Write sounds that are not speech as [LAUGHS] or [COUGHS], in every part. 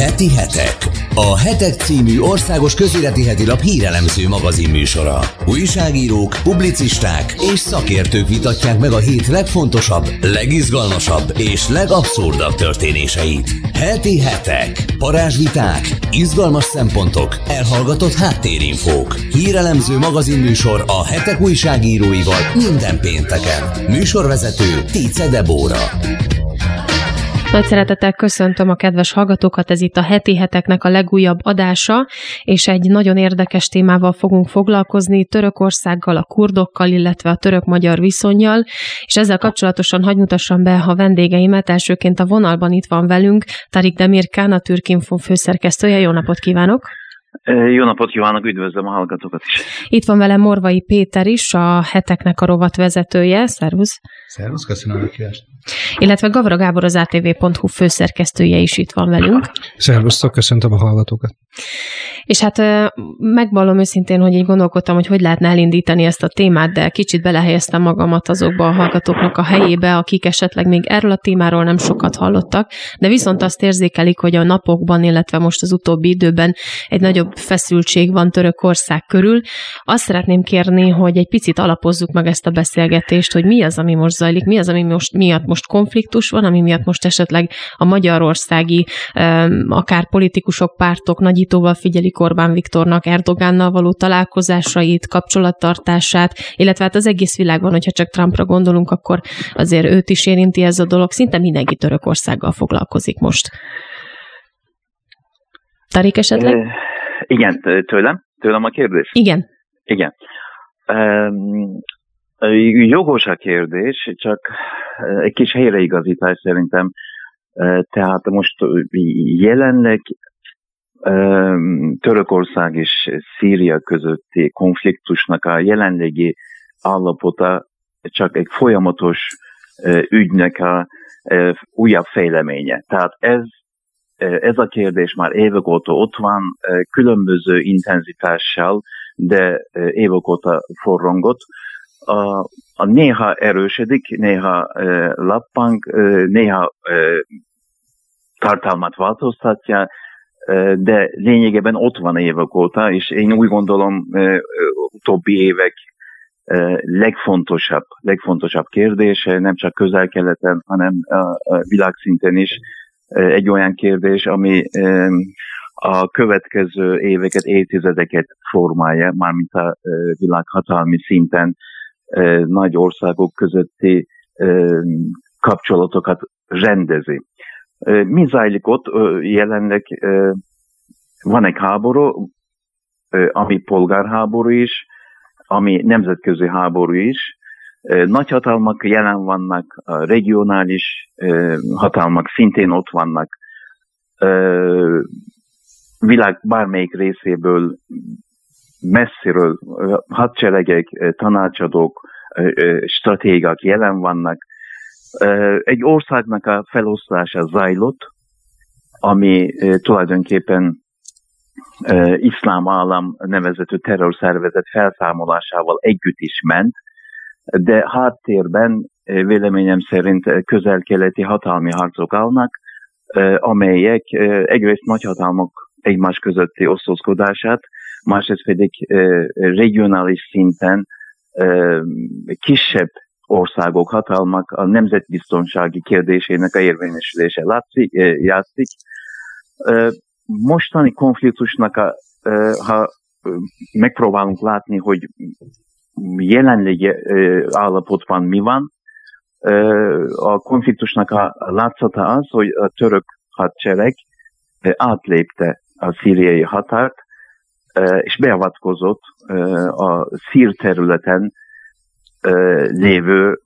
Heti hetek. A Hetek című országos közéleti heti hírelemző magazin műsora. Újságírók, publicisták és szakértők vitatják meg a hét legfontosabb, legizgalmasabb és legabszurdabb történéseit. Heti hetek. Parázsviták, izgalmas szempontok, elhallgatott háttérinfók. Hírelemző magazin műsor a hetek újságíróival minden pénteken. Műsorvezető Tice Debóra. Nagy szeretettel köszöntöm a kedves hallgatókat, ez itt a heti heteknek a legújabb adása, és egy nagyon érdekes témával fogunk foglalkozni, Törökországgal, a kurdokkal, illetve a török-magyar viszonyjal, és ezzel kapcsolatosan hagy mutassam be a vendégeimet. Elsőként a vonalban itt van velünk Tarik Demirkán, a Türkinfo főszerkesztője. Jó napot kívánok! Jó napot kívánok, üdvözlöm a hallgatókat is. Itt van velem Morvai Péter is, a heteknek a rovat vezetője. Szervusz! Szervusz, köszönöm a kívást. Illetve Gavra Gábor az ATV.hu főszerkesztője is itt van velünk. Szervusztok, köszöntöm a hallgatókat. És hát megvallom őszintén, hogy így gondolkodtam, hogy hogy lehetne elindítani ezt a témát, de kicsit belehelyeztem magamat azokba a hallgatóknak a helyébe, akik esetleg még erről a témáról nem sokat hallottak, de viszont azt érzékelik, hogy a napokban, illetve most az utóbbi időben egy nagyobb feszültség van Törökország körül. Azt szeretném kérni, hogy egy picit alapozzuk meg ezt a beszélgetést, hogy mi az, ami most zajlik, mi az, ami most miatt most konfliktus van, ami miatt most esetleg a magyarországi akár politikusok, pártok nagyítóval figyelik Orbán Viktornak Erdogánnal való találkozásait, kapcsolattartását, illetve hát az egész világban, hogyha csak Trumpra gondolunk, akkor azért őt is érinti ez a dolog. Szinte mindenki Törökországgal foglalkozik most. Tarik esetleg? Igen, tőlem? Tőlem a kérdés? Igen. Igen. Jogos a kérdés, csak egy kis helyreigazítás szerintem. Tehát most jelenleg Törökország és Szíria közötti konfliktusnak a jelenlegi állapota csak egy folyamatos ügynek a újabb fejleménye. Tehát ez, ez a kérdés már évek óta ott van, különböző intenzitással, de évek óta forrongott a, a néha erősödik, néha e, lappang, e, néha e, tartalmat változtatja, e, de lényegében ott van évek óta, és én úgy gondolom e, utóbbi évek e, legfontosabb, legfontosabb kérdése, nem csak közel-keleten, hanem a, a világszinten is egy olyan kérdés, ami a következő éveket, évtizedeket formálja, mármint a világhatalmi szinten nagy országok közötti kapcsolatokat rendezi. Mi zajlik ott? Jelenleg van egy háború, ami polgárháború is, ami nemzetközi háború is. Nagyhatalmak jelen vannak, a regionális hatalmak szintén ott vannak. Világ bármelyik részéből messziről hadseregek, tanácsadók, stratégák jelen vannak. Egy országnak a feloszlása zajlott, ami tulajdonképpen iszlám állam nevezető terrorszervezet felszámolásával együtt is ment, de háttérben véleményem szerint közel-keleti hatalmi harcok állnak, amelyek egyrészt nagyhatalmak egymás közötti osztozkodását, másrészt regionális szinten kisebb országok, hatalmak a nemzetbiztonsági kérdésének a érvényesülése látszik, játszik. Mostani konfliktusnak, a, ha megpróbálunk látni, hogy jelenlegi állapotban mi van, a konfliktusnak a látszata az, hogy a török hadsereg átlépte a szíriai határt, és beavatkozott a szír területen lévő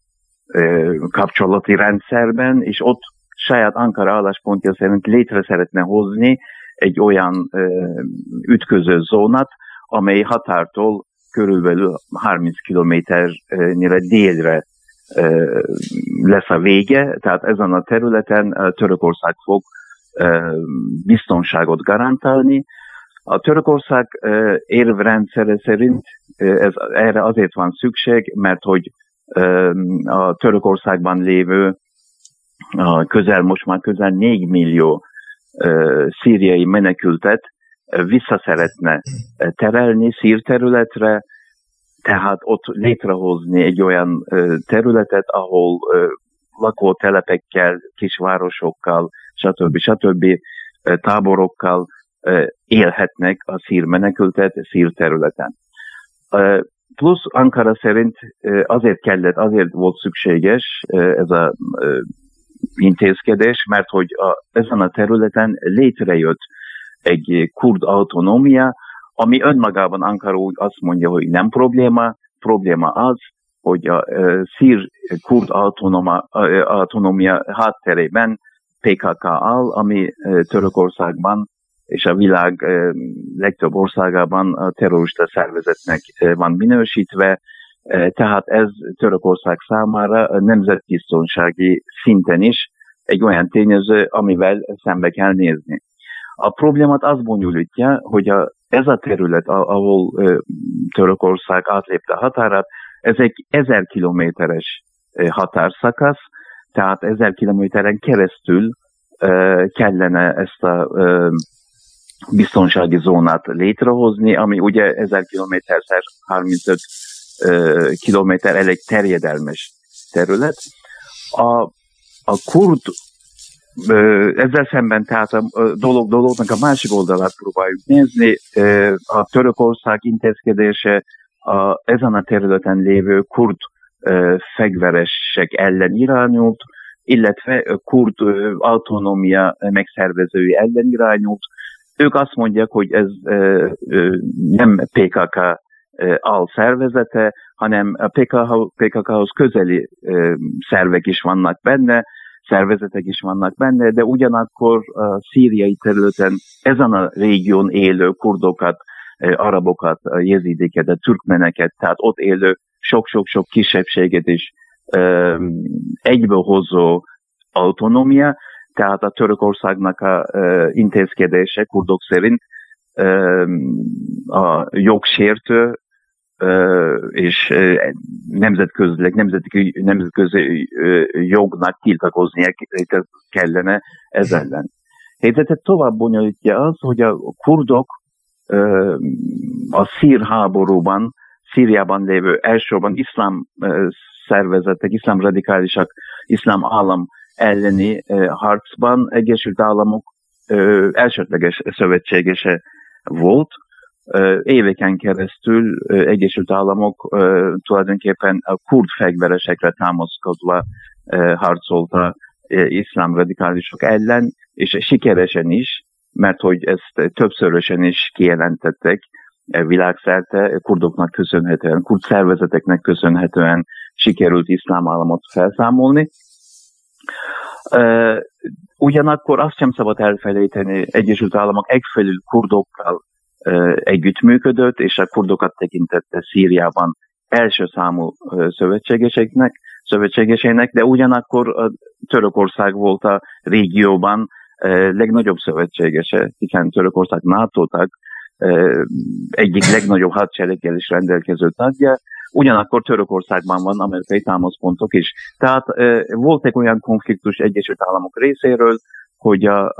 kapcsolati rendszerben, és ott saját Ankara álláspontja szerint létre szeretne hozni egy olyan ütköző zónat, amely határtól körülbelül 30 kilométernyire délre lesz a vége, tehát ezen a területen Törökország fog biztonságot garantálni, a Törökország érvrendszere szerint ez, erre azért van szükség, mert hogy a Törökországban lévő közel, most már közel 4 millió szíriai menekültet vissza szeretne terelni szírterületre, tehát ott létrehozni egy olyan területet, ahol lakótelepekkel, kisvárosokkal, stb. stb. táborokkal élhetnek a szír menekültet szír területen. Plusz Ankara szerint azért kellett, azért volt szükséges ez a intézkedés, mert hogy a, ezen a területen létrejött egy kurd autonómia, ami önmagában Ankara úgy azt mondja, hogy nem probléma, probléma az, hogy a szír kurd autonoma, autonómia hátterében PKK áll, ami Törökországban és a világ legtöbb országában a terrorista szervezetnek van minősítve, tehát ez Törökország számára a nemzetbiztonsági szinten is egy olyan tényező, amivel szembe kell nézni. A problémát az bonyolítja, hogy a, ez a terület, ahol Törökország átlépte a határát, ez egy ezer kilométeres határszakasz, tehát ezer kilométeren keresztül kellene ezt a biztonsági zónát létrehozni, ami ugye 1000 km 35 kilométer elég terjedelmes terület. A, a kurd ezzel szemben tehát a dolog dolognak a másik oldalát próbáljuk nézni. A Törökország intézkedése a, ezen a területen lévő kurd fegyveresek ellen irányult, illetve kurd autonómia megszervezői ellen irányult, ők azt mondják, hogy ez nem PKK alszervezete, hanem a PKK-hoz közeli szervek is vannak benne, szervezetek is vannak benne, de ugyanakkor a szíriai területen ezen a régión élő kurdokat, arabokat, jezidéket, a türkmeneket, tehát ott élő sok-sok-sok kisebbséget is egybehozó autonómia, tehát a Törökországnak a intézkedése kurdok szerint a jogsértő és nemzetközileg, nemzetközi, nemzetközi jognak tiltakoznia kellene ez ellen. Helyzetet tovább bonyolítja az, hogy a kurdok a szír háborúban, Szíriában lévő elsősorban iszlám szervezetek, iszlám radikálisak, iszlám állam elleni harcban Egyesült Államok elsődleges szövetségese volt. Éveken keresztül Egyesült Államok tulajdonképpen a kurd fegyveresekre támaszkodva harcolta iszlám radikálisok ellen, és sikeresen is, mert hogy ezt többszörösen is kijelentettek világszerte, kurdoknak köszönhetően, kurd szervezeteknek köszönhetően sikerült iszlám államot felszámolni. Ugyanakkor azt sem szabad elfelejteni, Egyesült Államok egyfelül kurdokkal együttműködött, és a kurdokat tekintette Szíriában első számú szövetségeseknek, szövetségesének, de ugyanakkor a Törökország volt a régióban legnagyobb szövetségese, hiszen Törökország NATO tag, egyik legnagyobb hadsereggel is rendelkező tagja, Ugyanakkor Törökországban van amerikai támaszpontok is. Tehát volt egy olyan konfliktus Egyesült Államok részéről, hogy a,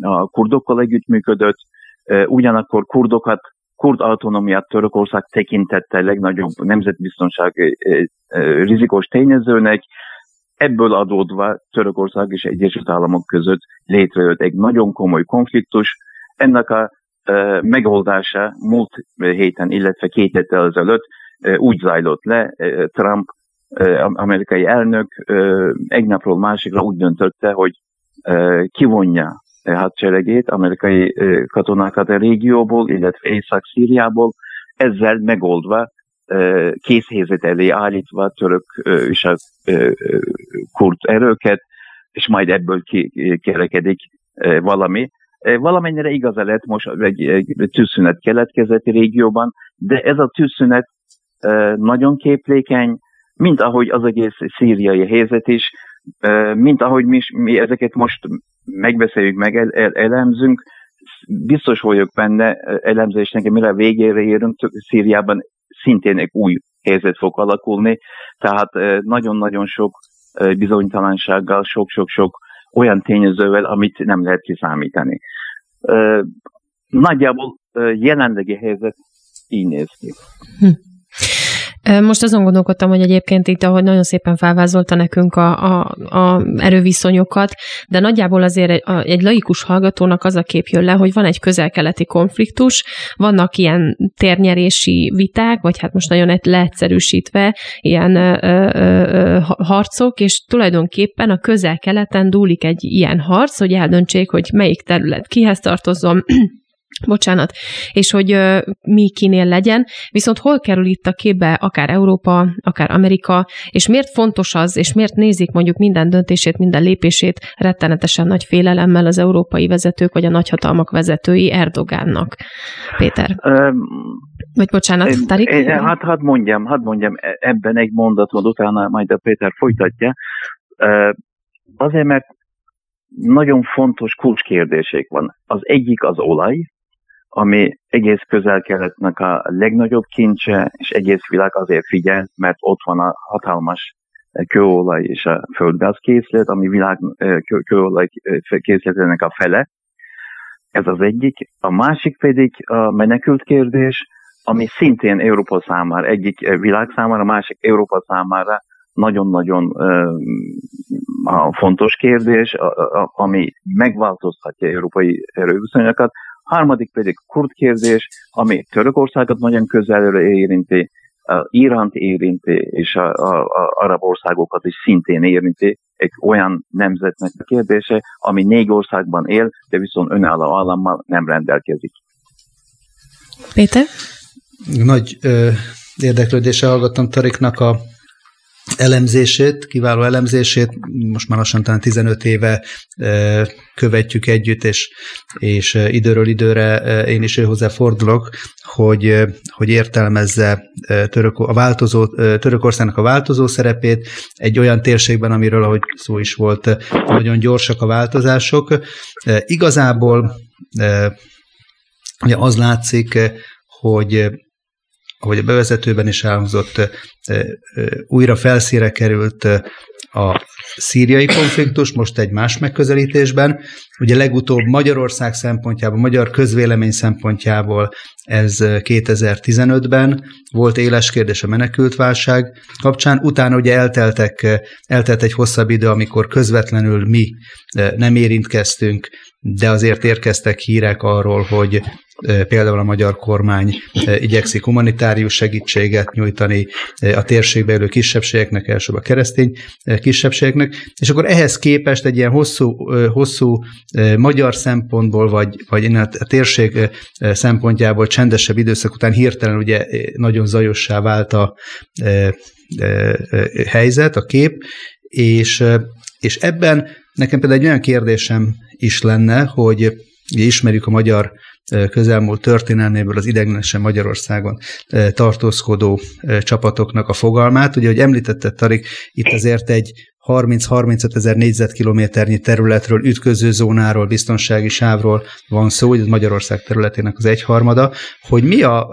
a kurdokkal együttműködött, ugyanakkor kurdokat, kurd autonómiát Törökország tekintette legnagyobb nemzetbiztonsági rizikos tényezőnek, ebből adódva Törökország és Egyesült Államok között létrejött egy nagyon komoly konfliktus. Ennek a megoldása múlt héten, illetve két héttel ezelőtt úgy zajlott le, Trump, amerikai elnök egy napról másikra úgy döntötte, hogy kivonja hadseregét, amerikai katonákat a régióból, illetve Észak-Szíriából, ezzel megoldva, készhelyzet elé állítva török és a kurd erőket, és majd ebből kerekedik valami. Valamennyire igaza lett most egy tűzszünet keletkezett régióban, de ez a tűzszünet nagyon képlékeny, mint ahogy az egész szíriai helyzet is, mint ahogy mi, mi ezeket most megbeszéljük, meg el, el, elemzünk, biztos vagyok benne elemzésnek, mire végére érünk, Szíriában szintén egy új helyzet fog alakulni, tehát nagyon-nagyon sok bizonytalansággal, sok-sok-sok olyan tényezővel, amit nem lehet kiszámítani. Nagyjából jelenlegi helyzet így néz ki. Hm. Most azon gondolkodtam, hogy egyébként itt, ahogy nagyon szépen felvázolta nekünk a, a, a erőviszonyokat, de nagyjából azért egy, a, egy laikus hallgatónak az a kép jön le, hogy van egy közelkeleti konfliktus, vannak ilyen térnyerési viták, vagy hát most nagyon leegyszerűsítve ilyen ö, ö, harcok, és tulajdonképpen a közel-keleten dúlik egy ilyen harc, hogy eldöntsék, hogy melyik terület kihez tartozom, bocsánat, és hogy uh, mi kinél legyen, viszont hol kerül itt a képbe akár Európa, akár Amerika, és miért fontos az, és miért nézik mondjuk minden döntését, minden lépését rettenetesen nagy félelemmel az európai vezetők, vagy a nagyhatalmak vezetői Erdogánnak. Péter. Um, vagy bocsánat, Tarik? Hát hadd mondjam, hadd mondjam e- ebben egy mondatot, utána majd a Péter folytatja. Uh, azért, mert nagyon fontos kulcskérdések van. Az egyik az olaj, ami egész közel-keletnek a legnagyobb kincse, és egész világ azért figyel, mert ott van a hatalmas kőolaj és a földgázkészlet, ami világ kőolaj készletének a fele. Ez az egyik. A másik pedig a menekült kérdés, ami szintén Európa számára, egyik világ számára, másik Európa számára nagyon-nagyon fontos kérdés, ami megváltoztatja európai erőviszonyokat, harmadik pedig kurd kérdés, ami Törökországot nagyon közelről érinti, Iránt érinti, és a, a, a arab országokat is szintén érinti, egy olyan nemzetnek a kérdése, ami négy országban él, de viszont önálló állammal nem rendelkezik. Péter? Nagy ö, érdeklődése hallgattam Tariknak a elemzését, kiváló elemzését, most már lassan talán 15 éve követjük együtt, és, és időről időre én is őhozzá fordulok, hogy, hogy értelmezze török, a változó, Törökországnak a változó szerepét egy olyan térségben, amiről, ahogy szó is volt, nagyon gyorsak a változások. Igazából ugye az látszik, hogy ahogy a bevezetőben is elhangzott, újra felszíre került a szíriai konfliktus, most egy más megközelítésben. Ugye legutóbb Magyarország szempontjából, magyar közvélemény szempontjából ez 2015-ben volt éles kérdés a menekültválság kapcsán. Utána ugye elteltek, eltelt egy hosszabb idő, amikor közvetlenül mi nem érintkeztünk, de azért érkeztek hírek arról, hogy például a magyar kormány igyekszik humanitárius segítséget nyújtani a térségbe élő kisebbségeknek, elsőbb a keresztény kisebbségeknek, és akkor ehhez képest egy ilyen hosszú, hosszú magyar szempontból, vagy, vagy a térség szempontjából csendesebb időszak után hirtelen ugye nagyon zajossá vált a helyzet, a kép, és, és ebben nekem például egy olyan kérdésem is lenne, hogy ismerjük a magyar közelmúlt történelméből az ideglenesen Magyarországon tartózkodó csapatoknak a fogalmát. Ugye, hogy említette Tarik, itt azért egy 30-35 ezer négyzetkilométernyi területről, ütköző zónáról, biztonsági sávról van szó, hogy Magyarország területének az egyharmada, hogy mi a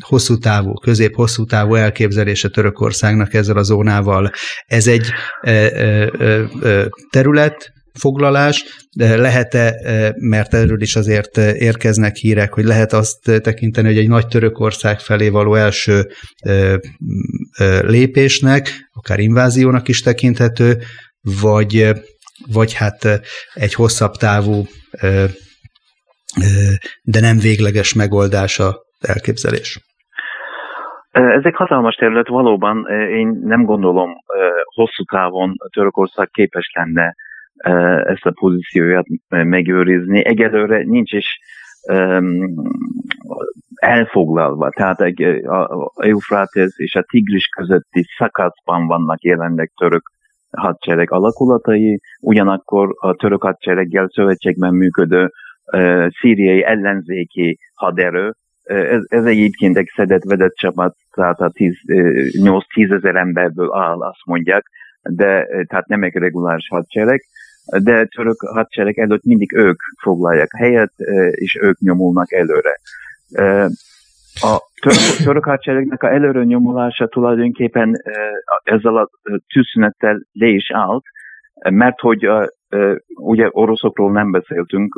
hosszú távú, közép-hosszú távú elképzelése Törökországnak ezzel a zónával. Ez egy terület, foglalás, lehet-e, mert erről is azért érkeznek hírek, hogy lehet azt tekinteni, hogy egy nagy Törökország felé való első lépésnek, akár inváziónak is tekinthető, vagy, vagy hát egy hosszabb távú, de nem végleges megoldás a elképzelés. Ez egy hatalmas terület, valóban én nem gondolom hosszú távon Törökország képes lenne ezt a pozícióját megőrizni. Egyelőre nincs is elfoglalva, tehát egy, a Eufrates és a Tigris közötti szakaszban vannak jelenleg török hadsereg alakulatai, ugyanakkor a török hadsereggel szövetségben működő uh, szíriai ellenzéki haderő, ez, ez egyébként egy szedett-vedett csapat, tehát a 8-10 ezer emberből áll, azt mondják, de tehát nem egy reguláris hadsereg, de török hadsereg előtt mindig ők foglalják helyet, és ők nyomulnak előre. A török, [COUGHS] török hadseregnek a előre nyomulása tulajdonképpen ezzel a tűzszünettel le is állt, mert hogy ugye oroszokról nem beszéltünk,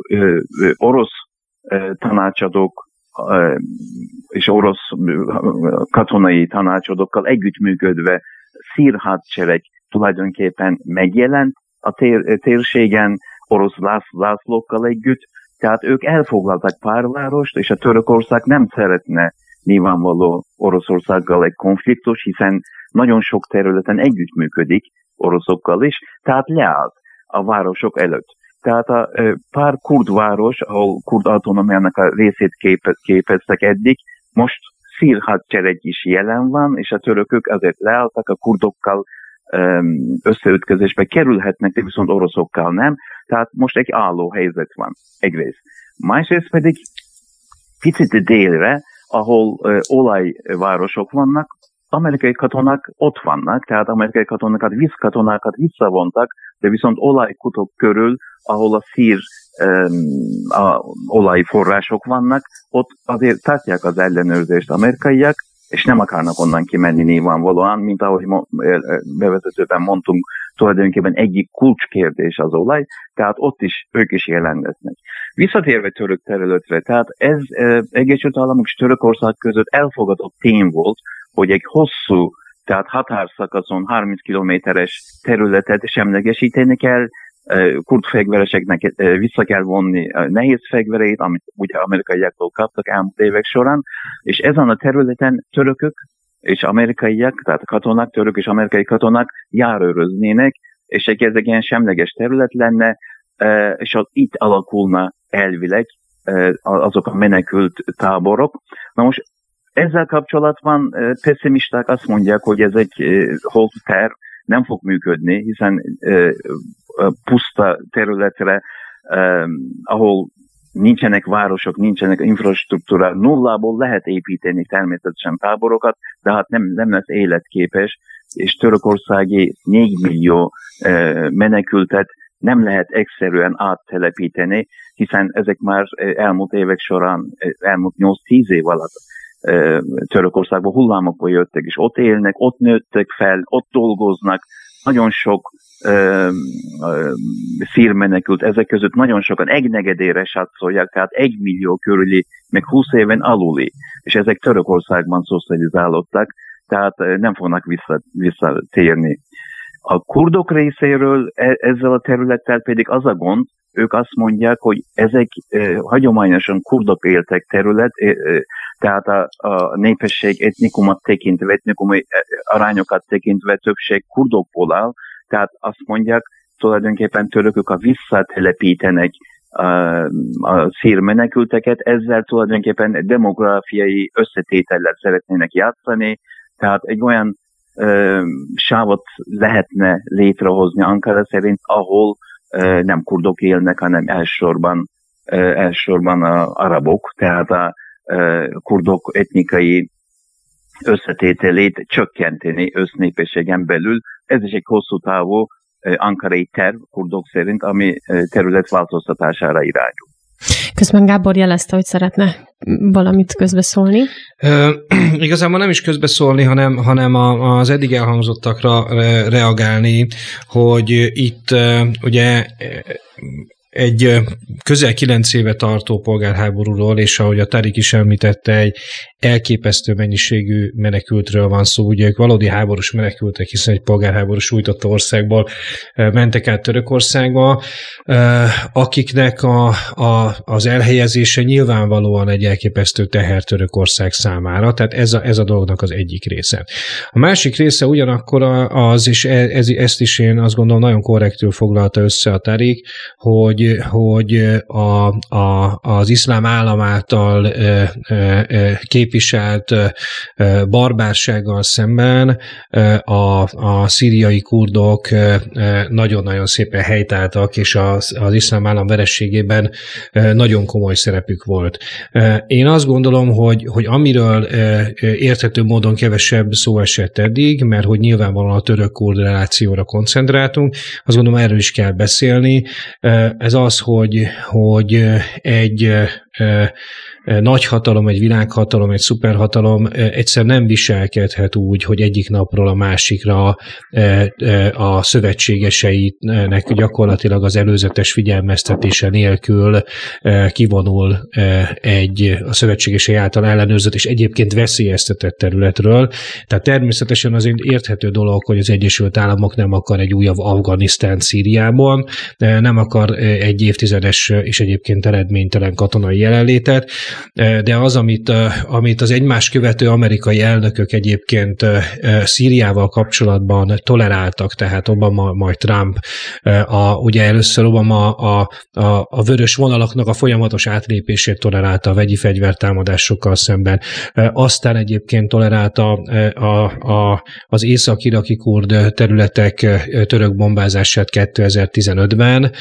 orosz tanácsadók és orosz katonai tanácsadókkal együttműködve szír hadsereg tulajdonképpen megjelent a tér, térségen orosz zászlókkal együtt, tehát ők elfoglaltak pár várost, és a Törökország nem szeretne nyilvánvaló Oroszországgal egy konfliktus, hiszen nagyon sok területen együttműködik oroszokkal is, tehát leállt a városok előtt. Tehát a pár kurd város, ahol kurd autonómiának a részét képeztek eddig, most szír hadsereg is jelen van, és a törökök azért leálltak a kurdokkal összeütközésbe kerülhetnek, de viszont oroszokkal nem. Tehát most egy álló helyzet van egyrészt. Másrészt pedig picit délre, ahol olajvárosok vannak, amerikai katonák ott vannak, tehát amerikai katonákat, vízkatonákat visszavontak, de viszont olajkutok körül, ahol a szír um, a olajforrások vannak, ott azért tartják az ellenőrzést amerikaiak, és nem akarnak onnan kimenni nyilvánvalóan, mint ahogy bevezetőben mondtunk, tulajdonképpen egyik kulcskérdés az olaj, tehát ott is ők is jelen lesznek. Visszatérve török területre, tehát ez e, Egyesült Államok és Törökország között elfogadott tény volt, hogy egy hosszú, tehát határszakaszon 30 kilométeres területet semlegesíteni kell, kurd fegyvereseknek vissza kell vonni a nehéz fegyvereit, amit ugye amerikaiaktól kaptak elmúlt évek során, és ezen a területen törökök és amerikaiak, tehát katonák, török és amerikai katonák járőröznének, és ez egy ilyen semleges terület lenne, és az itt alakulna elvileg azok a menekült táborok. Na most ezzel kapcsolatban pessimisták azt mondják, hogy ez egy holt terv, nem fog működni, hiszen puszta területre, ahol nincsenek városok, nincsenek infrastruktúra, nullából lehet építeni természetesen táborokat, de hát nem, nem lesz életképes, és törökországi 4 millió menekültet nem lehet egyszerűen áttelepíteni, hiszen ezek már elmúlt évek során, elmúlt 8-10 év alatt Törökországba hullámokba jöttek, és ott élnek, ott nőttek fel, ott dolgoznak, nagyon sok szírmenekült, ezek között nagyon sokan egy negedére satszolják, tehát egy millió körüli, meg 20 éven aluli, és ezek Törökországban szocializálódtak, tehát nem fognak vissza, visszatérni. A kurdok részéről e, ezzel a területtel pedig az a gond, ők azt mondják, hogy ezek eh, hagyományosan kurdok éltek terület, eh, tehát a, a népesség etnikumot tekintve, etnikumi arányokat tekintve többség kurdokból áll, tehát azt mondják, tulajdonképpen törökök a visszatelepítenek a, a szír menekülteket, ezzel tulajdonképpen demográfiai összetétellel szeretnének játszani, tehát egy olyan ö, sávot lehetne létrehozni Ankara szerint, ahol ö, nem kurdok élnek, hanem elsősorban, ö, elsősorban a arabok, tehát a kurdok etnikai összetételét csökkenteni össznépességen belül. Ez is egy hosszú távú ankarai terv kurdok szerint, ami terület változtatására irányul. Közben Gábor jelezte, hogy szeretne valamit közbeszólni. E, [CLEARS THROAT] igazából nem is közbeszólni, hanem, hanem a, az eddig elhangzottakra re, reagálni, hogy itt ugye egy közel kilenc éve tartó polgárháborúról, és ahogy a Tarik is említette, egy elképesztő mennyiségű menekültről van szó. Ugye ők valódi háborús menekültek, hiszen egy polgárháború sújtotta országból mentek át Törökországba, akiknek a, a, az elhelyezése nyilvánvalóan egy elképesztő teher Törökország számára, tehát ez a, ez a dolognak az egyik része. A másik része ugyanakkor az, és e, ez, ezt is én azt gondolom nagyon korrektül foglalta össze a Tarik, hogy, hogy a, a, az iszlám állam által kép képviselt barbársággal szemben a, a szíriai kurdok nagyon-nagyon szépen helytáltak, és az, az iszlám állam verességében nagyon komoly szerepük volt. Én azt gondolom, hogy, hogy amiről érthető módon kevesebb szó esett eddig, mert hogy nyilvánvalóan a török-kurd relációra koncentráltunk, azt gondolom erről is kell beszélni. Ez az, hogy, hogy egy nagyhatalom, egy világhatalom, egy szuperhatalom egyszer nem viselkedhet úgy, hogy egyik napról a másikra a szövetségeseinek gyakorlatilag az előzetes figyelmeztetése nélkül kivonul egy a szövetségesei által ellenőrzött és egyébként veszélyeztetett területről. Tehát természetesen azért érthető dolog, hogy az Egyesült Államok nem akar egy újabb Afganisztán Szíriában, nem akar egy évtizedes és egyébként eredménytelen katonai jelenlétet, de az, amit, amit az egymás követő amerikai elnökök egyébként Szíriával kapcsolatban toleráltak, tehát Obama, majd Trump, a, ugye először Obama a, a, a vörös vonalaknak a folyamatos átlépését tolerálta a vegyi fegyvertámadásokkal szemben, aztán egyébként tolerálta a, a, az észak-iraki kurd területek török bombázását 2015-ben,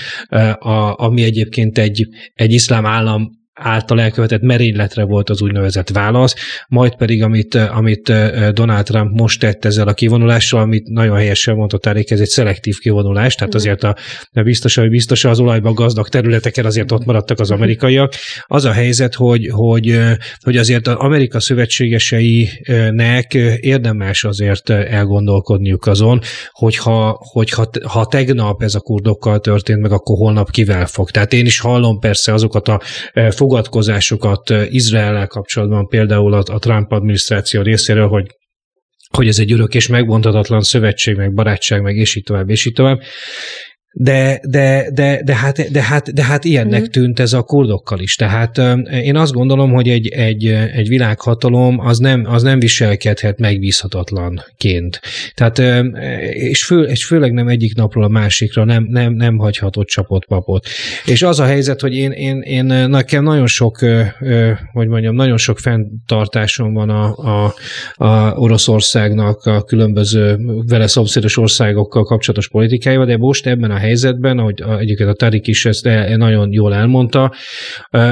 a, ami egyébként egy, egy iszlám állam által elkövetett merényletre volt az úgynevezett válasz, majd pedig, amit, amit Donald Trump most tett ezzel a kivonulással, amit nagyon helyesen mondta Tárék, ez egy szelektív kivonulás, tehát azért a, biztos, hogy biztos az olajban gazdag területeken azért ott maradtak az amerikaiak. Az a helyzet, hogy, hogy, hogy azért az Amerika szövetségeseinek érdemes azért elgondolkodniuk azon, hogyha, hogyha ha tegnap ez a kurdokkal történt meg, akkor holnap kivel fog. Tehát én is hallom persze azokat a fogadkozásokat Izrael kapcsolatban, például a, a Trump adminisztráció részéről, hogy hogy ez egy örök és megbontatatlan szövetség, meg barátság, meg és így tovább, és így tovább. De, de, de, de, hát, de, hát, de hát ilyennek mm. tűnt ez a kurdokkal is. Tehát én azt gondolom, hogy egy, egy, egy világhatalom az nem, az nem viselkedhet megbízhatatlanként. Tehát, és, fő, és főleg nem egyik napról a másikra nem, nem, nem hagyhatott csapott papot. És az a helyzet, hogy én, én, én nekem nagyon sok, hogy mondjam, nagyon sok fenntartásom van a, a, a Oroszországnak a különböző vele szomszédos országokkal kapcsolatos politikájával, de most ebben a helyzetben, ahogy egyébként a Tarik is ezt nagyon jól elmondta,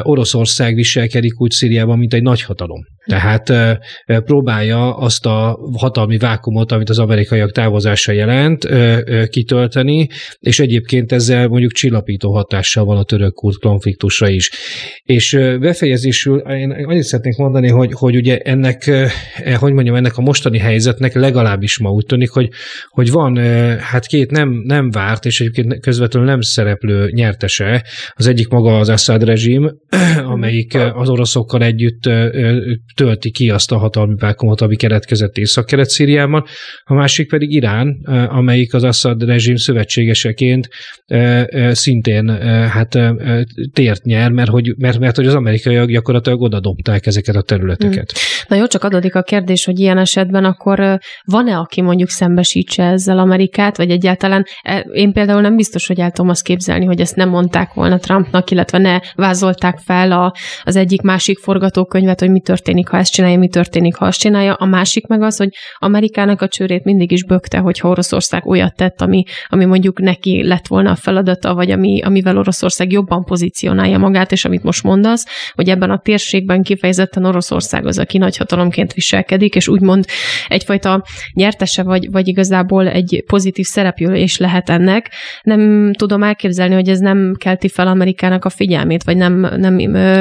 Oroszország viselkedik úgy Szíriában, mint egy nagyhatalom. Tehát próbálja azt a hatalmi vákumot, amit az amerikaiak távozása jelent, kitölteni, és egyébként ezzel mondjuk csillapító hatással van a török-kurd konfliktusra is. És befejezésül én annyit szeretnék mondani, hogy, hogy ugye ennek, e, hogy mondjam, ennek a mostani helyzetnek legalábbis ma úgy tűnik, hogy, hogy van hát két nem, nem várt, és egyébként közvetlenül nem szereplő nyertese. Az egyik maga az Assad rezsim, [CLEARS THROAT] amelyik az oroszokkal együtt tölti ki azt a hatalmi vákumot, ami keretkezett Észak-Kelet-Szíriában, a másik pedig Irán, amelyik az Assad rezsim szövetségeseként szintén hát tért nyer, mert hogy, mert, mert hogy az amerikaiak gyakorlatilag oda dobták ezeket a területeket. Hmm. Na jó, csak adódik a kérdés, hogy ilyen esetben akkor van-e, aki mondjuk szembesítse ezzel Amerikát, vagy egyáltalán e, én például nem biztos, hogy el tudom azt képzelni, hogy ezt nem mondták volna Trumpnak, illetve ne vázolták fel a, az egyik másik forgatókönyvet, hogy mi történik, ha ezt csinálja, mi történik, ha azt csinálja. A másik meg az, hogy Amerikának a csőrét mindig is bökte, hogyha Oroszország olyat tett, ami, ami mondjuk neki lett volna a feladata, vagy ami, amivel Oroszország jobban pozícionálja magát, és amit most mondasz, hogy ebben a térségben kifejezetten Oroszország az, aki nagyhatalomként viselkedik, és úgymond egyfajta nyertese, vagy, vagy igazából egy pozitív szerepülés lehet ennek. Nem tudom elképzelni, hogy ez nem kelti fel Amerikának a figyelmét, vagy nem, nem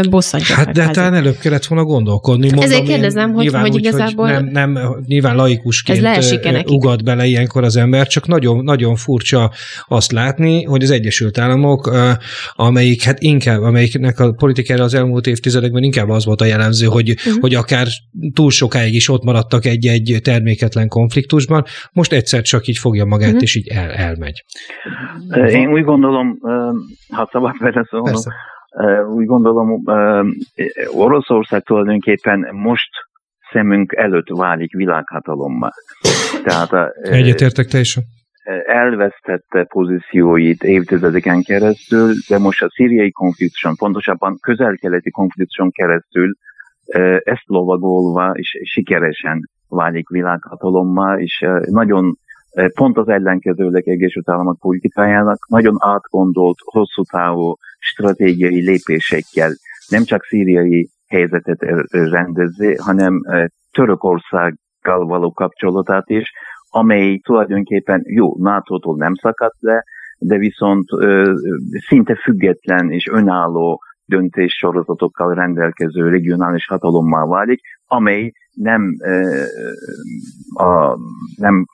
bosszantja Hát de talán előbb kellett volna gondolkodni. Mondom, Ezért kérdezem, hogy, hogy úgy, igazából... Hogy nem, nem, nyilván laikusként ugat bele ilyenkor az ember, csak nagyon, nagyon furcsa azt látni, hogy az Egyesült Államok, amelyik hát inkább, amelyiknek a politikára az elmúlt évtizedekben inkább az volt a jellemző, hogy, uh-huh. hogy akár túl sokáig is ott maradtak egy-egy terméketlen konfliktusban, most egyszer csak így fogja magát, uh-huh. és így el, elmegy. Én úgy gondolom, ha szabad [LAUGHS] vele szólnom, úgy gondolom, Oroszország tulajdonképpen most szemünk előtt válik világhatalommal. Tehát, Egyetértek teljesen. Elvesztette pozícióit évtizedeken keresztül, de most a szíriai konfliktuson, pontosabban közel-keleti konfliktuson keresztül ezt lovagolva és sikeresen válik világhatalommal, és nagyon pont az ellenkezőleg Egyesült Államok politikájának nagyon átgondolt, hosszú távú stratégiai lépésekkel nem csak szíriai helyzetet rendezzi, hanem Törökországgal való kapcsolatát is, amely tulajdonképpen jó, NATO-tól nem szakadt le, de viszont szinte független és önálló döntéssorozatokkal rendelkező regionális hatalommal válik, amely nem, a, nem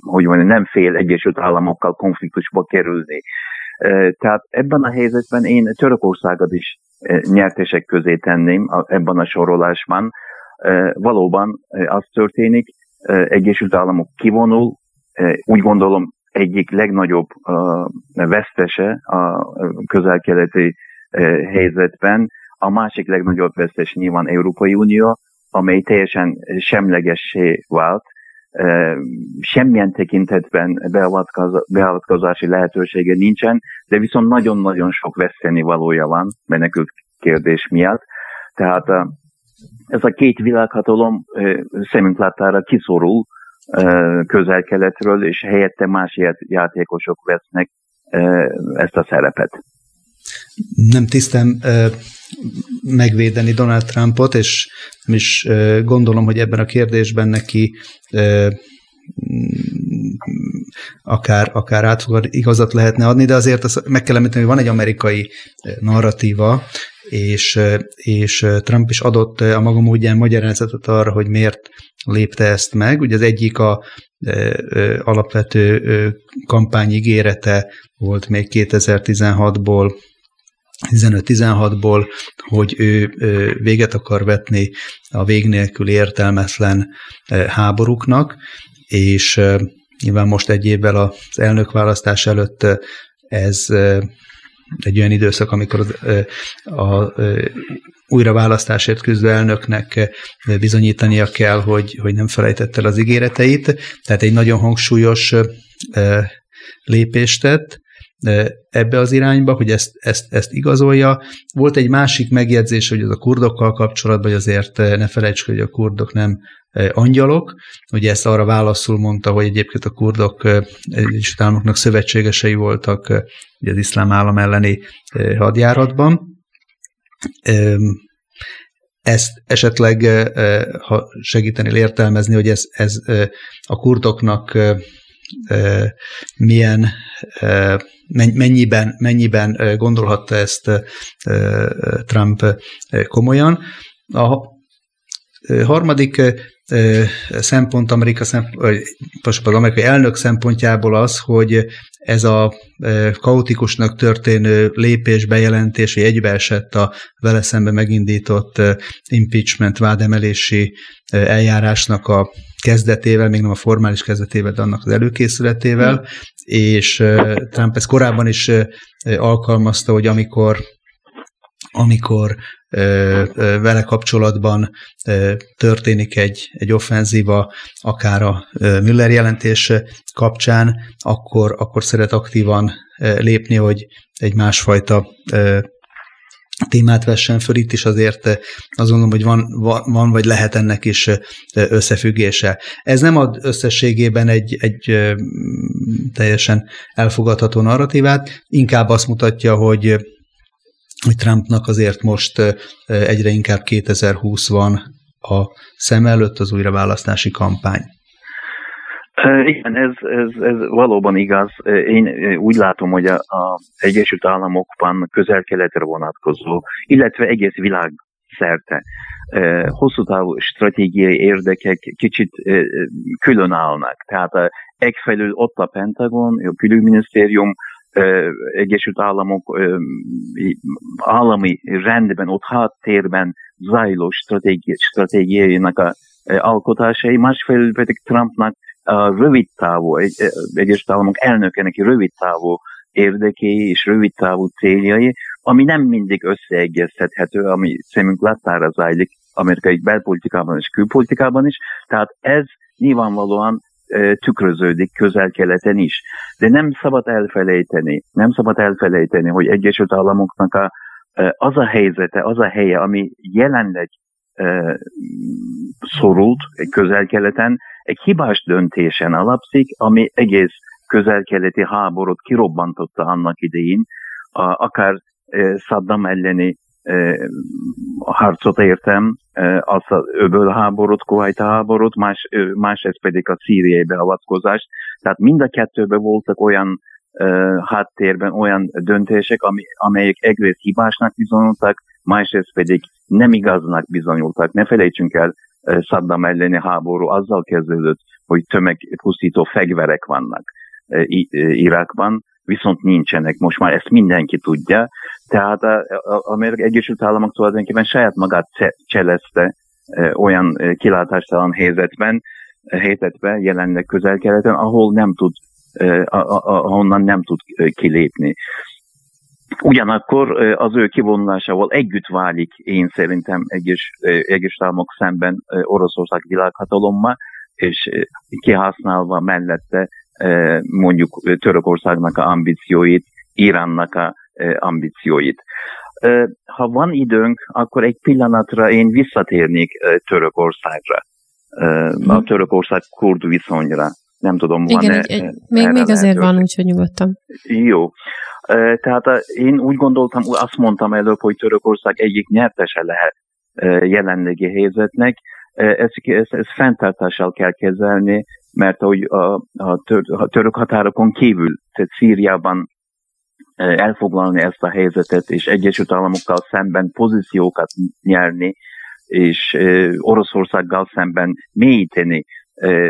hogy mondjam, nem fél Egyesült Államokkal konfliktusba kerülni. Tehát ebben a helyzetben én Törökországot is nyertesek közé tenném ebben a sorolásban. Valóban az történik, Egyesült Államok kivonul, úgy gondolom egyik legnagyobb vesztese a közel-keleti helyzetben, a másik legnagyobb vesztes nyilván Európai Unió, amely teljesen semlegessé vált, semmilyen tekintetben beavatkozási lehetősége nincsen, de viszont nagyon-nagyon sok veszteni valója van menekült kérdés miatt. Tehát ez a két világhatalom szemünk láttára kiszorul közel-keletről, és helyette más játékosok vesznek ezt a szerepet. Nem tisztem megvédeni Donald Trumpot, és nem is gondolom, hogy ebben a kérdésben neki akár, akár átfogad igazat lehetne adni, de azért azt meg kell említeni, hogy van egy amerikai narratíva, és, és Trump is adott a maga módján magyarázatot arra, hogy miért lépte ezt meg. Ugye az egyik a alapvető kampányigérete volt még 2016-ból 15-16-ból, hogy ő véget akar vetni a vég nélkül értelmetlen háborúknak, és nyilván most egy évvel az elnökválasztás előtt ez egy olyan időszak, amikor a, a újraválasztásért küzdő elnöknek bizonyítania kell, hogy, hogy nem felejtett el az ígéreteit, tehát egy nagyon hangsúlyos lépést tett, ebbe az irányba, hogy ezt, ezt, ezt igazolja. Volt egy másik megjegyzés, hogy az a kurdokkal kapcsolatban, hogy azért ne felejtsük, hogy a kurdok nem angyalok. Ugye ezt arra válaszul mondta, hogy egyébként a kurdok és államoknak szövetségesei voltak ugye az iszlám állam elleni hadjáratban. Ezt esetleg, ha segítenél értelmezni, hogy ez, ez a kurdoknak milyen mennyiben, mennyiben gondolhatta ezt Trump komolyan. A harmadik szempont Amerika szempont, az amerikai elnök szempontjából az, hogy ez a kaotikusnak történő lépés, bejelentés, hogy egybeesett a vele szembe megindított impeachment vádemelési eljárásnak a kezdetével, még nem a formális kezdetével, de annak az előkészületével, mm. és Trump ezt korábban is alkalmazta, hogy amikor amikor vele kapcsolatban történik egy, egy offenzíva, akár a Müller jelentés kapcsán, akkor, akkor szeret aktívan lépni, hogy egy másfajta témát vessen föl, itt is azért azt gondolom, hogy van, van vagy lehet ennek is összefüggése. Ez nem ad összességében egy, egy teljesen elfogadható narratívát, inkább azt mutatja, hogy hogy Trumpnak azért most egyre inkább 2020 van a szem előtt az újraválasztási kampány. Igen, ez, ez, ez valóban igaz. Én úgy látom, hogy a, a Egyesült Államokban közel-keletre vonatkozó, illetve egész világ szerte hosszú távú stratégiai érdekek kicsit különállnak. Tehát egyfelől ott a Pentagon, a külügyminisztérium, Egyesült Államok állami rendben, ott háttérben zajló stratégi, stratégiájának a alkotásai, másfelől pedig Trumpnak a rövid távú, egy, Egyesült Államok elnökenek rövid távú érdekei és rövid távú céljai, ami nem mindig összeegyeztethető, ami szemünk láttára zajlik amerikai belpolitikában és külpolitikában is. Tehát ez nyilvánvalóan tükröződik közel-keleten is. De nem szabad elfelejteni, nem szabad elfelejteni, hogy Egyesült Államoknak a, az a helyzete, az a helye, ami jelenleg szorult közel-keleten, egy hibás döntésen alapszik, ami egész közel-keleti háborút kirobbantotta annak idején, akár Saddam elleni harcot értem, az az öböl háborút, Kuwait háborút, más, más ez pedig a szíriai beavatkozás. Tehát mind a kettőben voltak olyan háttérben olyan döntések, amelyek egyrészt hibásnak bizonyultak, másrészt pedig nem igaznak bizonyultak. Ne felejtsünk el, Saddam elleni háború azzal kezdődött, hogy tömegpusztító fegyverek vannak Irakban, viszont nincsenek. Most már ezt mindenki tudja. Tehát Amerikai Egyesült Államok tulajdonképpen saját magát cselezte olyan kilátástalan helyzetben, helyzetben jelenleg közel-keleten, ahol nem tud, ahonnan nem tud kilépni. Ugyanakkor az ő kivonulásával együtt válik én szerintem egyes, egyes államok szemben Oroszország világhatalomma, és kihasználva mellette mondjuk Törökországnak a ambícióit, Iránnak a ambícióit. Ha van időnk, akkor egy pillanatra én visszatérnék Törökországra, a mhm. Törökország kurd viszonyra. Nem tudom, van Igen, egy, egy, még, még azért van, úgyhogy nyugodtan. Jó. Tehát én úgy gondoltam, azt mondtam előbb, hogy Törökország egyik nyertese lehet jelenlegi helyzetnek. Ezt, ezt, ezt fenntartással kell kezelni, mert ahogy a, a, tör, a török határokon kívül, tehát Szíriában elfoglalni ezt a helyzetet, és Egyesült Államokkal szemben pozíciókat nyerni, és Oroszországgal szemben mélyíteni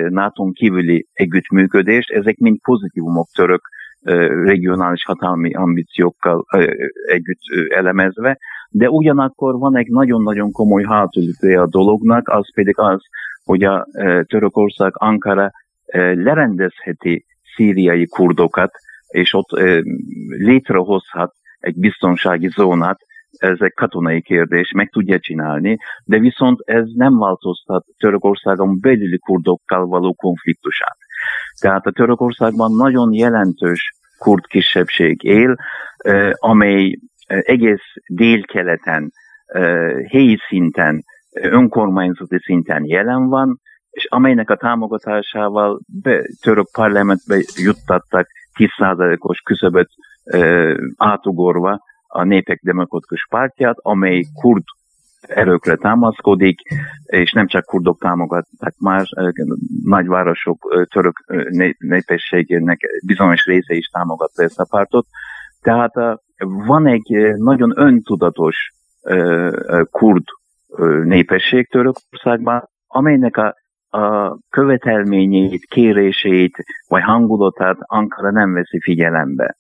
nato kívüli együttműködést, ezek mind pozitívumok török regionális hatalmi ambíciókkal együtt elemezve, de ugyanakkor van egy nagyon-nagyon komoly hátulütője a dolognak, az pedig az, hogy a Törökország Ankara lerendezheti szíriai kurdokat, és ott létrehozhat egy biztonsági zónát, ez egy katonai kérdés, meg tudja csinálni, de viszont ez nem változtat Törökországon belüli kurdokkal való konfliktusát. Tehát a Törökországban nagyon jelentős kurd kisebbség él, amely egész délkeleten, helyi szinten, önkormányzati szinten jelen van, és amelynek a támogatásával be, török parlamentbe juttattak 10%-os küszöböt átugorva a Népek Demokratikus Pártját, amely kurd erőkre támaszkodik, és nem csak kurdok támogatták, más nagyvárosok török népességének bizonyos része is támogatta ezt a pártot. Tehát van egy nagyon öntudatos kurd népesség Törökországban, amelynek a, a követelményeit, kéréseit vagy hangulatát Ankara nem veszi figyelembe.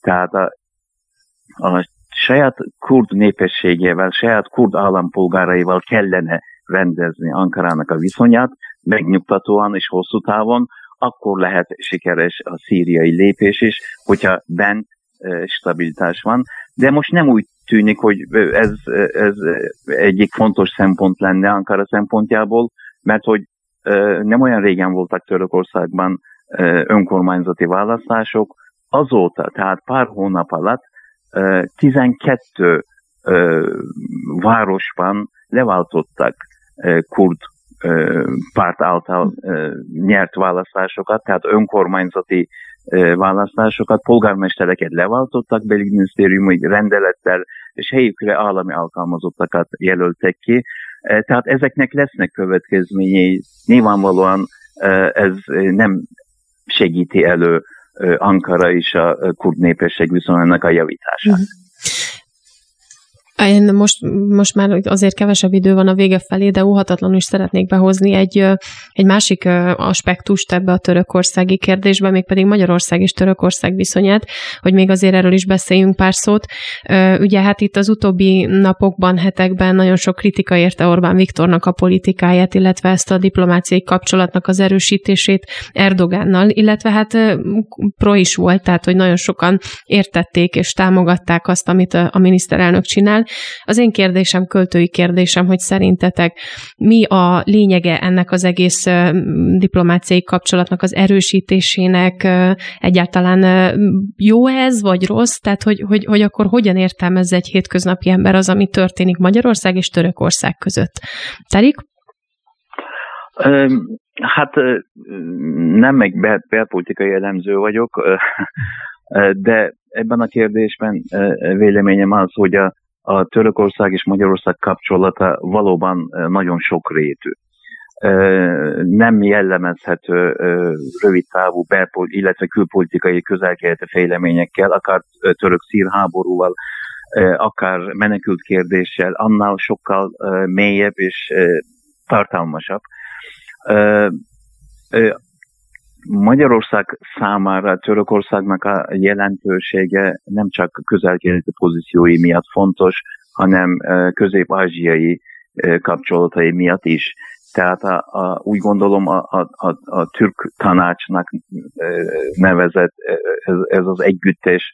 Tehát a, a saját kurd népességével, saját kurd állampolgáraival kellene rendezni Ankarának a viszonyát, megnyugtatóan és hosszú távon, akkor lehet sikeres a szíriai lépés is, hogyha bent stabilitás van. De most nem úgy tűnik, hogy ez, ez egyik fontos szempont lenne Ankara szempontjából, mert hogy nem olyan régen voltak Törökországban önkormányzati választások, azóta, tehát pár hónap alatt 12 városban leváltottak kurd párt által nyert választásokat, tehát önkormányzati választásokat, polgármestereket leváltottak, belügyminisztériumi rendelettel, és helyükre állami alkalmazottakat jelöltek ki. Tehát ezeknek lesznek következményei. Nyilvánvalóan ez nem segíti elő Ankara és a kurd népesség viszonyának a javítását. Uh-huh. Én most, most már azért kevesebb idő van a vége felé, de óhatatlanul is szeretnék behozni egy, egy másik aspektust ebbe a törökországi kérdésbe, mégpedig Magyarország és Törökország viszonyát, hogy még azért erről is beszéljünk pár szót. Ugye hát itt az utóbbi napokban, hetekben nagyon sok kritika érte Orbán Viktornak a politikáját, illetve ezt a diplomáciai kapcsolatnak az erősítését Erdogánnal, illetve hát pro is volt, tehát hogy nagyon sokan értették és támogatták azt, amit a miniszterelnök csinál. Az én kérdésem, költői kérdésem, hogy szerintetek mi a lényege ennek az egész diplomáciai kapcsolatnak az erősítésének, egyáltalán jó ez, vagy rossz? Tehát, hogy, hogy, hogy akkor hogyan értelmezze egy hétköznapi ember az, ami történik Magyarország és Törökország között? Terik? Hát nem meg belpolitikai elemző vagyok, de ebben a kérdésben véleményem az, hogy a a Törökország és Magyarország kapcsolata valóban nagyon sok rétű. nem jellemezhető rövid távú belpol, illetve külpolitikai közelkeleti fejleményekkel, akár török szír háborúval, akár menekült kérdéssel, annál sokkal mélyebb és tartalmasabb. Magyarország számára Törökországnak a jelentősége nem csak közelkeleti pozíciói miatt fontos, hanem közép-ázsiai kapcsolatai miatt is. Tehát a, a, úgy gondolom a, a, a, a türk tanácsnak nevezett ez, ez az együttes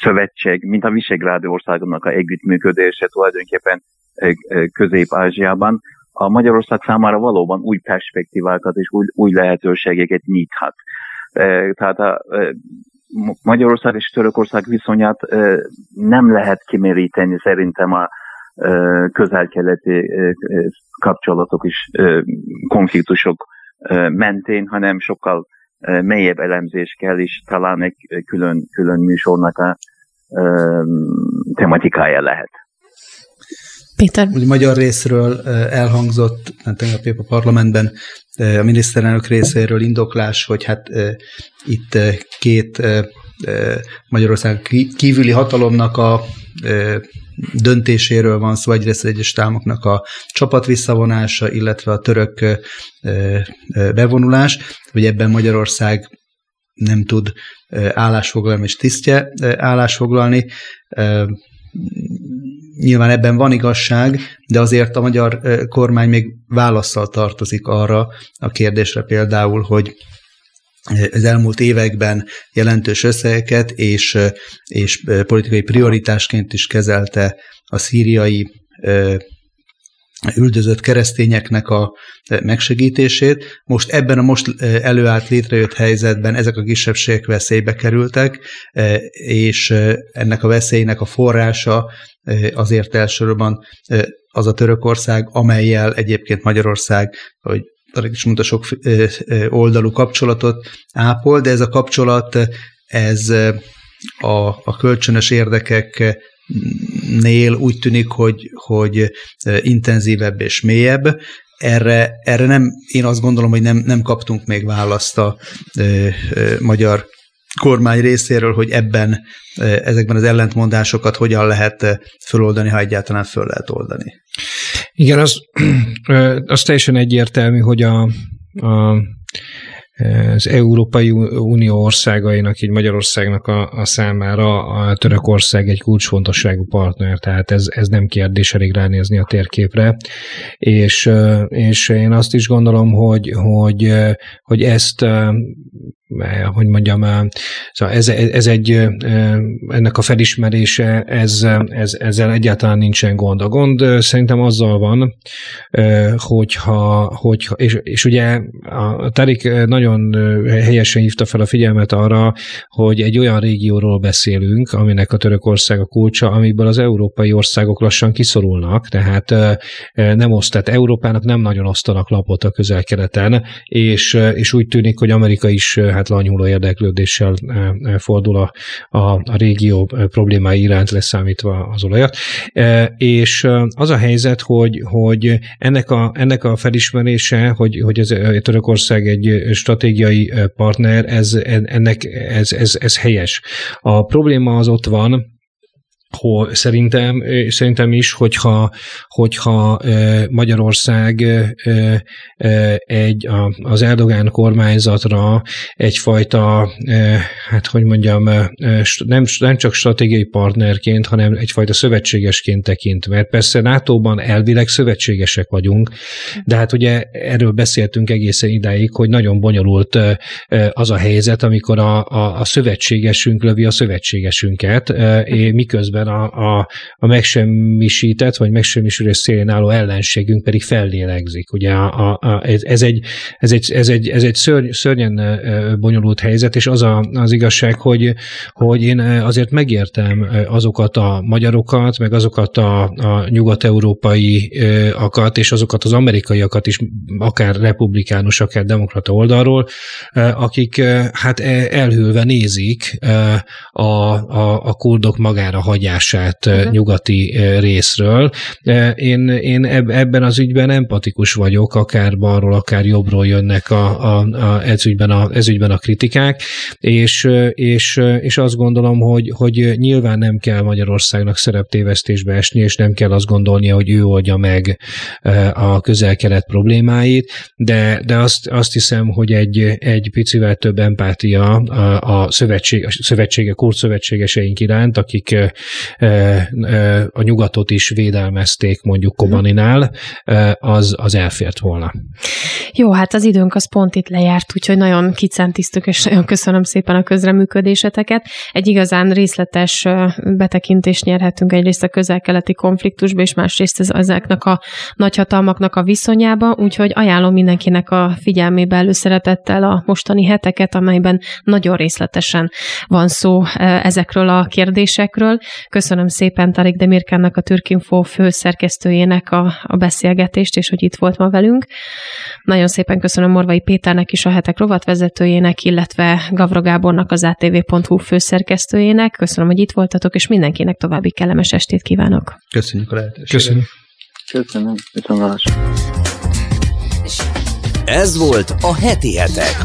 szövetség, mint a Visegrádi országoknak a együttműködése tulajdonképpen Közép-Ázsiában, a Magyarország számára valóban új perspektívákat és új, új lehetőségeket nyithat. Tehát a Magyarország és Törökország viszonyát nem lehet kiméríteni szerintem a közel-keleti kapcsolatok és konfliktusok mentén, hanem sokkal mélyebb elemzés kell, és talán egy külön, külön műsornak a tematikája lehet. Péter. Úgy magyar részről elhangzott hát tegnap épp a parlamentben a miniszterelnök részéről indoklás, hogy hát itt két Magyarország kívüli hatalomnak a döntéséről van szó, egyrészt az egyes támoknak a csapat visszavonása, illetve a török bevonulás, hogy ebben Magyarország nem tud állásfoglalni, és tisztje állásfoglalni. Nyilván ebben van igazság, de azért a magyar kormány még válaszsal tartozik arra a kérdésre például, hogy az elmúlt években jelentős összegeket és, és politikai prioritásként is kezelte a szíriai üldözött keresztényeknek a megsegítését. Most ebben a most előállt létrejött helyzetben ezek a kisebbségek veszélybe kerültek, és ennek a veszélynek a forrása azért elsősorban az a Törökország, amelyel egyébként Magyarország, hogy is mondta, sok oldalú kapcsolatot ápol, de ez a kapcsolat, ez a, a kölcsönös érdekeknél úgy tűnik, hogy, hogy intenzívebb és mélyebb. Erre, erre nem, én azt gondolom, hogy nem, nem kaptunk még választ a ö, ö, magyar kormány részéről, hogy ebben, ezekben az ellentmondásokat hogyan lehet föloldani, ha egyáltalán föl lehet oldani. Igen, az, az teljesen egyértelmű, hogy a, a az Európai Unió országainak, így Magyarországnak a, a számára a Törökország egy kulcsfontosságú partner, tehát ez, ez nem kérdés, elég ránézni a térképre, és, és én azt is gondolom, hogy, hogy, hogy ezt hogy mondjam, szóval ez, ez egy, ennek a felismerése, ez, ez, ezzel egyáltalán nincsen gond. A gond szerintem azzal van, hogyha, hogyha és, és ugye a Tarik nagyon helyesen hívta fel a figyelmet arra, hogy egy olyan régióról beszélünk, aminek a Törökország a kulcsa, amiből az európai országok lassan kiszorulnak, tehát nem oszt, tehát Európának nem nagyon osztanak lapot a közel-keleten, és, és úgy tűnik, hogy Amerika is hát lanyuló érdeklődéssel eh, eh, fordul a, a, a régió eh, problémái iránt leszámítva az olajat. És az a helyzet, hogy, hogy ennek, a, ennek a felismerése, hogy, hogy ez, Törökország egy stratégiai partner, ez, ennek, ez, ez, ez helyes. A probléma az ott van, szerintem, szerintem is, hogyha, hogyha Magyarország egy, az Erdogán kormányzatra egyfajta, hát hogy mondjam, nem, nem csak stratégiai partnerként, hanem egyfajta szövetségesként tekint. Mert persze NATO-ban elvileg szövetségesek vagyunk, de hát ugye erről beszéltünk egészen idáig, hogy nagyon bonyolult az a helyzet, amikor a, a, a szövetségesünk lövi a szövetségesünket, miközben miközben a, a, a megsemmisített, vagy megsemmisülés szélén álló ellenségünk pedig fellélegzik. Ugye a, a, a, ez, egy, ez egy, ez egy, ez egy szörny, szörnyen bonyolult helyzet, és az a, az igazság, hogy, hogy én azért megértem azokat a magyarokat, meg azokat a, a nyugat-európaiakat, és azokat az amerikaiakat is, akár republikánus, akár demokrata oldalról, akik hát elhűlve nézik a, a, a kurdok magára hagyják meghagyását uh-huh. nyugati részről. Én, én ebben az ügyben empatikus vagyok, akár balról, akár jobbról jönnek a, a, a, ez, ügyben a, ez ügyben a kritikák, és, és, és azt gondolom, hogy, hogy nyilván nem kell Magyarországnak szereptévesztésbe esni, és nem kell azt gondolnia, hogy ő oldja meg a közel-kelet problémáit, de, de azt, azt hiszem, hogy egy, egy picivel több empátia a, a, szövetség, a szövetsége, kurd szövetségeseink iránt, akik a nyugatot is védelmezték mondjuk Kobaninál, az, az elfért volna. Jó, hát az időnk az pont itt lejárt, úgyhogy nagyon kicentisztük, és nagyon köszönöm szépen a közreműködéseteket. Egy igazán részletes betekintést nyerhetünk egyrészt a közel-keleti konfliktusba, és másrészt ezeknek a nagyhatalmaknak a viszonyába, úgyhogy ajánlom mindenkinek a figyelmébe előszeretettel a mostani heteket, amelyben nagyon részletesen van szó ezekről a kérdésekről. Köszönöm szépen Tarik Demirkának, a Türkinfo főszerkesztőjének a, a beszélgetést, és hogy itt volt ma velünk. Nagyon szépen köszönöm Morvai Péternek is a hetek rovatvezetőjének, illetve Gavro Gábornak az ATV.hu főszerkesztőjének. Köszönöm, hogy itt voltatok, és mindenkinek további kellemes estét kívánok. Köszönjük a lehetőséget. Köszönöm. Köszönöm. Köszönöm. Ez volt a heti hetek.